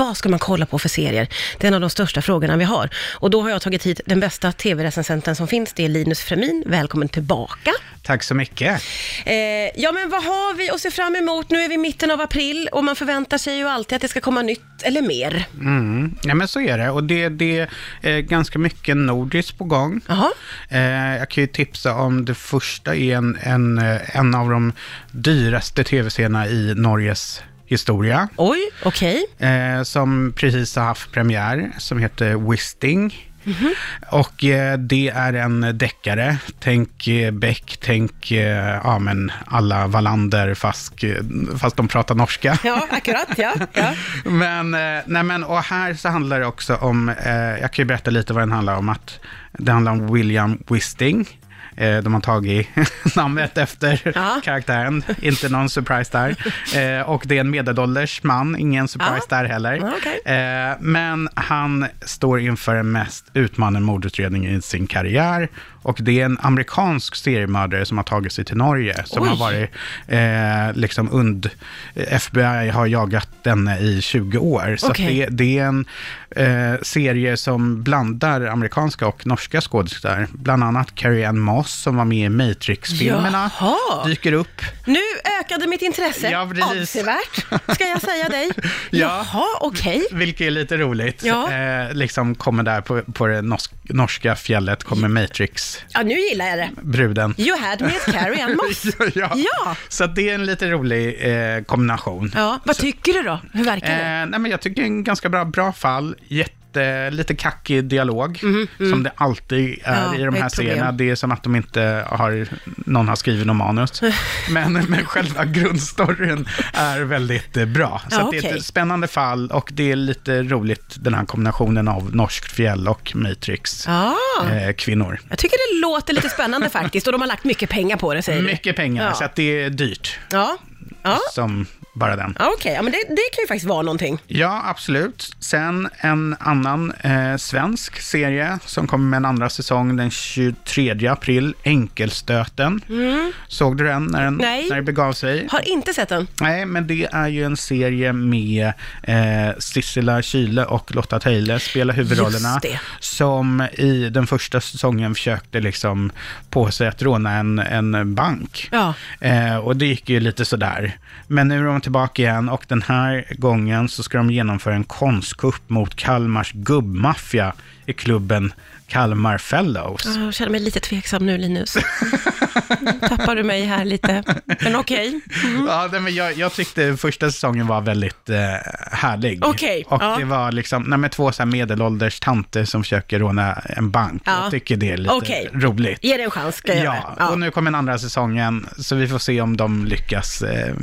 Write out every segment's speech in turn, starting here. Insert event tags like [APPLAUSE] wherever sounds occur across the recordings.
Vad ska man kolla på för serier? Det är en av de största frågorna vi har. Och då har jag tagit hit den bästa tv-recensenten som finns. Det är Linus Fremin. Välkommen tillbaka. Tack så mycket. Eh, ja, men vad har vi att se fram emot? Nu är vi i mitten av april och man förväntar sig ju alltid att det ska komma nytt eller mer. Mm. Ja, men så är det. Och det, det är ganska mycket nordiskt på gång. Jaha. Eh, jag kan ju tipsa om det första är en, en, en av de dyraste tv-serierna i Norges historia. Oj, okej. Eh, som precis har haft premiär, som heter Wisting. Och eh, det är en deckare. Tänk eh, Beck, tänk eh, ja, men alla Wallander fast, eh, fast de pratar norska. Ja, akkurat. Ja, ja. [LAUGHS] Men, eh, nej men, och här så handlar det också om, jag kan ju berätta lite vad den handlar om, att det handlar om William Wisting. Eh, de har tagit [LAUGHS] namnet efter Ja. karaktären, inte någon surprise där. Eh, och det är en medelålders man, ingen surprise Ja. där heller. Okej. Eh, men han står inför en mest utmanande mordutredning i sin karriär. Och det är en amerikansk seriemördare som har tagit sig till Norge. Som Oj. har varit eh, liksom und... FBI har jagat denne i 20 år. Så Okej. det, det är en eh, serie som blandar amerikanska och norska skådespelare. Bland annat Carrie Ann Moss som var med i Matrix-filmerna. Jaha. Dyker upp. Nu ökade mitt intresse Ja, precis. avsevärt, ska jag säga dig. [LAUGHS] Ja. Jaha, okej. Vilket är lite roligt. Ja. Eh, liksom kommer där på, på det norsk, norska fjället, kommer Matrix-bruden. Ja, nu gillar jag det. You had me at Carrie Ann Moss. [LAUGHS] ja. Ja. Så att det är en lite rolig eh, kombination. Ja, vad tycker du då? Hur verkar det? Eh, nej, men jag tycker det är en ganska bra, bra fall. Jätte, lite kackig dialog, som det alltid är Ja, i de här serierna. Det är som att de inte har, någon har skrivit någon manus. [LAUGHS] men, men själva grundstoryn är väldigt bra. Så Ja, att det är ett spännande fall och det är lite roligt, den här kombinationen av norskt fjäll och Matrix. Ja, Eh, kvinnor. jag tycker det låter lite spännande faktiskt och de har lagt mycket pengar på det säger. Mycket pengar, så att det är dyrt. Ja, ja. Som bara den. okej. Ja, men det, det kan ju faktiskt vara någonting. Ja, absolut. Sen en annan eh, svensk serie som kommer med en andra säsong den 23 april, Enkelstöten. Såg du den när, den Mm. Nej. när det begav sig? Har inte sett den. Nej, men det är ju en serie med eh, Sissela Kyle och Lotta Teile spelar huvudrollerna. Som i den första säsongen försökte liksom på sig att råna en, en bank. Ja. Eh, och det gick ju lite sådär. Men nu är de tillbaka igen. Och den här gången så ska de genomföra en konstkupp mot Kalmars gubbmaffia i klubben Kalmar Fellows. Jag känner mig lite tveksam nu Linus. [LAUGHS] Tappar du mig här lite. Men okej. Ja, nej, men jag, jag tyckte första säsongen var väldigt eh, härlig. Okej, Och ja. det var liksom, nej, med två så här medelålders tanter som försöker råna en bank. Ja. Jag tycker det är lite Okej. roligt. Ge det en chans, ska jag Ja, göra. och nu kommer den andra säsongen, så vi får se om de lyckas eh,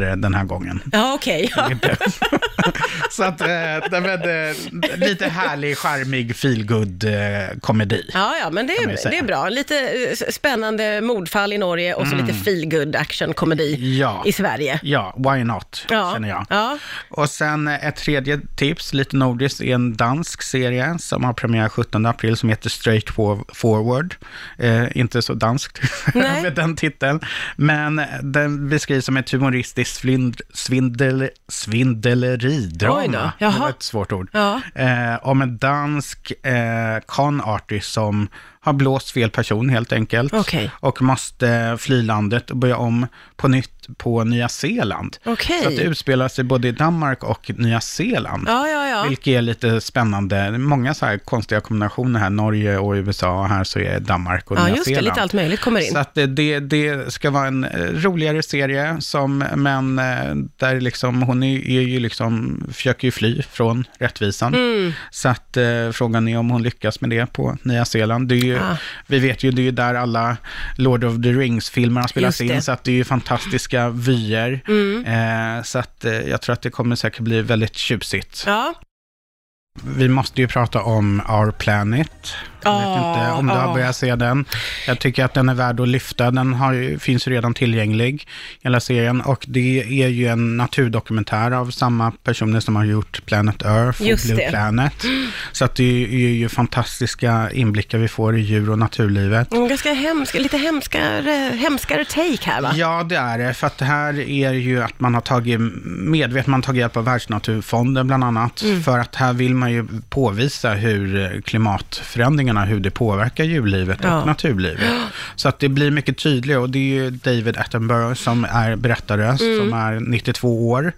det den här gången. Ja, okej. Ja. Inte. [LAUGHS] så att, eh, men, eh, lite härlig, charmig, feelgood eh. Ja, ja, men det är, det är bra. Lite eh, spännande mordfall i Norge och så lite feel-good action-komedi Mm. Ja. i Sverige. Ja, why not, Ja. känner jag. Ja. Och sen eh, ett tredje tips, lite nordiskt, är en dansk serie som har premiär 17 april som heter Straight For- Forward. Eh, inte så danskt [LAUGHS] med den titeln. Men den beskrivs som ett humoristiskt svindl, svindel, svindleridrama. Oj då, Det var ett svårt ord. Ja. Eh, om en dansk eh, con artist som har blåst fel person helt enkelt. Okej. Och måste fly landet och börja om på nytt på Nya Zeeland. Okej. Så att det utspelar sig både i Danmark och Nya Zeeland. Ja, ja, ja. Vilket är lite spännande. Många så här konstiga kombinationer här. Norge och USA och här så är Danmark och Ja, Nya just det. Zeeland. Lite allt möjligt kommer in. Så att det, det, det ska vara en eh, roligare serie, som, men eh, där liksom, hon är, är ju liksom, försöker ju fly från rättvisan. Mm. Så att eh, frågan är om hon lyckas med det på Nya Zeeland. Det är ju, Ah. Vi vet ju, det är ju där alla Lord of the Rings-filmerna spelas in, så att det är ju fantastiska vyer. Mm. Eh, så att eh, jag tror att det kommer säkert bli väldigt tjusigt. Ja, Vi måste ju prata om Our Planet. Jag vet inte om du har börjat se den. Jag tycker att den är värd att lyfta. Den har, finns redan tillgänglig, hela serien. Och det är ju en naturdokumentär av samma personer som har gjort Planet Earth och Just Blue det. Planet. Så att det är ju fantastiska inblickar vi får i djur och naturlivet. Mm, Ganska hemska, lite hemskare, hemskare take här va? Ja, det är det. För att det här är ju att man har tagit medvetet, man har tagit hjälp av Världsnaturfonden bland annat. Mm. För att här vill man ju påvisa hur eh, klimatförändringarna, hur det påverkar djurlivet Ja. och naturlivet. Så att det blir mycket tydligare och det är ju David Attenborough som är berättarröst, Mm. som är 92 år.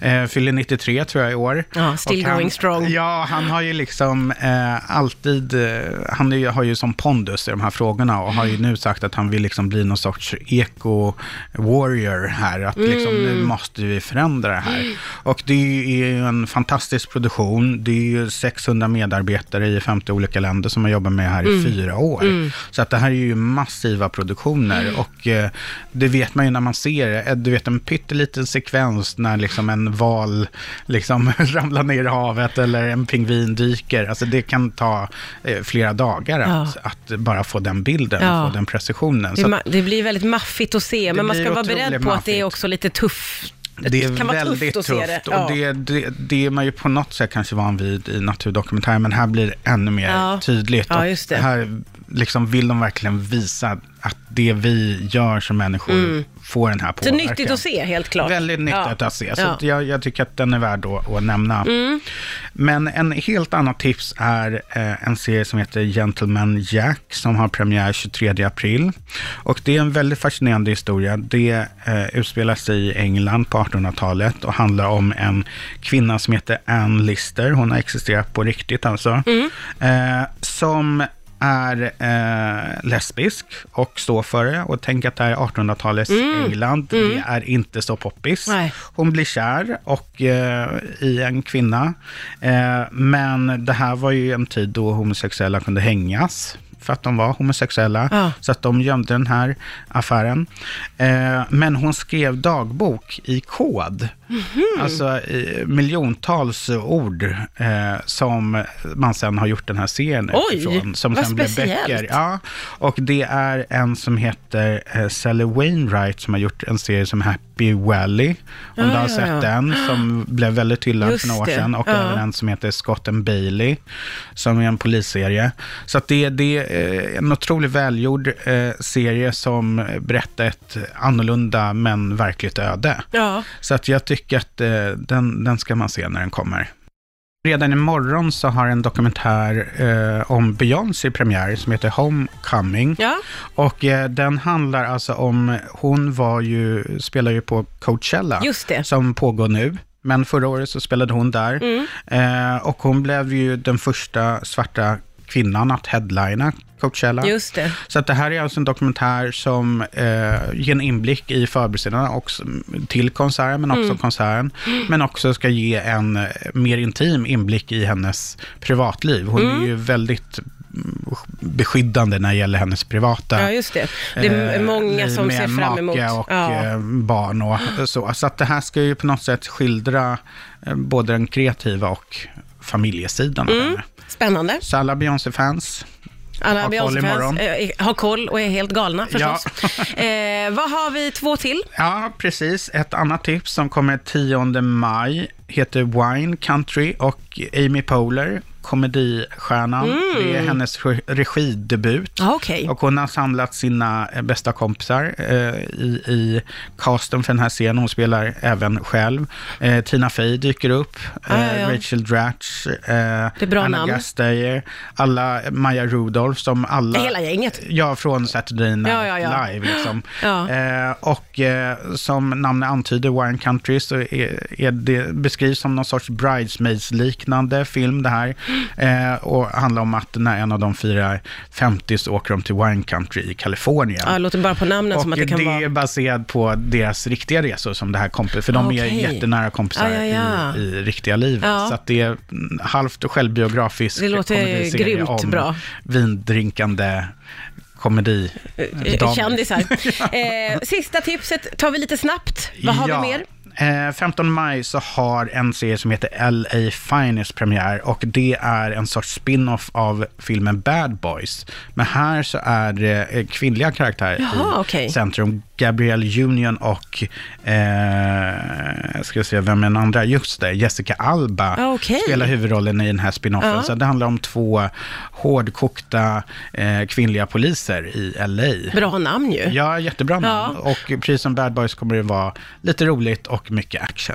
Eh, fyller 93 tror jag i år. Ja, still han, going strong. Ja, han har ju liksom eh, alltid, eh, han är, har ju som pondus i de här frågorna och har ju nu sagt att han vill liksom bli någon sorts eco-warrior här. Att liksom, Mm. nu måste vi förändra det här. Och det är ju en fantastisk produktion. Det är ju 600 medarbetare i 50 olika länder som har jobbat med det här Mm. i fyra år. Så att det här är ju massiva produktioner. Mm. Och eh, det vet man ju när man ser det. Eh, Du vet en pytteliten sekvens när liksom en val liksom [LAUGHS] ramlar ner i havet eller en pingvin dyker. Alltså det kan ta eh, flera dagar att, att bara få den bilden, Ja. få den precisionen. Det, ma- det blir väldigt maffigt att se, men man ska vara beredd på att det är maffigt. också lite tufft. Det är kan vara väldigt tufft tufft, det. och Ja. det, det, det är man ju på något sätt kanske van vid i naturdokumentärer, men här blir det ännu mer Ja. tydligt. Ja, Och. Här liksom vill de verkligen visa att det vi gör som människor får den här Så påverkan. nyttigt att se, helt klart. Väldigt nyttigt Ja. att se. Så Ja. jag, jag tycker att den är värd att, att nämna. Mm. Men en helt annat tips är eh, en serie som heter Gentleman Jack som har premiär 23 april. Och det är en väldigt fascinerande historia. Det eh, utspelar sig i England på 1800-talet och handlar om en kvinna som heter Anne Lister. Hon har existerat på riktigt alltså. Eh, som är eh, lesbisk och står för det. Och tänk att det här är 1800-talets England. Det är inte så poppis. Nej. Hon blir kär och, eh, i en kvinna. Eh, men det här var ju en tid då homosexuella kunde hängas för att de var homosexuella. Ja. Så att de gömde den här affären. Eh, men hon skrev dagbok i kod. Alltså i miljontals ord eh, som man sen har gjort den här serien Oj, utifrån. Som vad sen blev speciellt. böcker. Ja, och det är en som heter eh, Sally Wainwright som har gjort en serie som Happy Valley. Om Ja, du har ja, sett ja. den, som blev väldigt hyllad för några år sedan. Och även en som heter Scott and Bailey, som är en polisserie. Så att det, det är en otroligt välgjord eh, serie som berättar ett annorlunda men verkligt öde. Så att jag tycker att eh, den, den ska man se när den kommer. Redan imorgon så har en dokumentär eh, om Beyoncé premiär som heter Homecoming. Ja. Och eh, den handlar alltså om, hon var ju, spelar ju på Coachella som pågår nu. Men förra året så spelade hon där. Mm. Eh, och hon blev ju den första svarta kvinnan att headlina Coachella. Just det. Så att det här är alltså en dokumentär som eh, ger en inblick i förberedelserna också till konserten, men också Mm. konserten. Men också ska ge en eh, mer intim inblick i hennes privatliv. Hon Mm. är ju väldigt mm, beskyddande när det gäller hennes privata Ja, just det. Det är eh, många liv som med ser fram emot. maka och ja. eh, barn och så. Så att det här ska ju på något sätt skildra eh, både den kreativa och familjesidan av Mm. henne. Spännande. Så alla Beyoncé-fans, Alla Beyoncé-fans eh, har koll och är helt galna förstås. [LAUGHS] eh, vad har vi två till? Ja, precis. Ett annat tips som kommer 10 maj heter Wine Country och Amy Poehler, komedistjärnan. Det är hennes re- regidebut. Ja, Okej. Och hon har samlat sina eh, bästa kompisar eh, i, i casten för den här serien. Hon spelar även själv. Eh, Tina Fey dyker upp. Ja, Eh, ja. Rachel Dratch. Eh, Anna. Gasteyer. Alla, Maja Rudolph som alla... Hela gänget. Ja, från Saturday Night Ja, ja. Live. Liksom. [GASPS] Eh, och eh, som namnet antyder, Wine Country, så är, är det beskrivs som någon sorts Bridesmaids-liknande film det här. [GASPS] Eh, och handlar om att när en av de firar 50 så åker de till Wine Country i Kalifornien. Ja, det låter bara på namnen och som att det kan det vara... är baserat på deras riktiga resor som det här kompis, för de är Okej. jättenära kompisar Ja, ja, ja. I, i riktiga livet. Ja. Så att det är halvt självbiografisk Det låter grymt bra. vindrinkande komedi. Eh, damer. Kändisar. [LAUGHS] eh, sista tipset tar vi lite snabbt. Vad har ja, vi mer? Eh, 15 maj så har en serie som heter LA Finest premiär och det är en sorts spin-off av filmen Bad Boys. Men här så är det eh, kvinnliga karaktärer Jaha, i okej. centrum. Gabrielle Union och, eh, ska jag se vem är den andra? Just det, Jessica Alba Ah, okej. spelar huvudrollen i den här spin-offen. Ja. Så det handlar om två hårdkokta eh, kvinnliga poliser i LA. Bra namn ju. Ja, jättebra namn. Ja. Och precis som Bad Boys kommer det vara lite roligt och mycket action.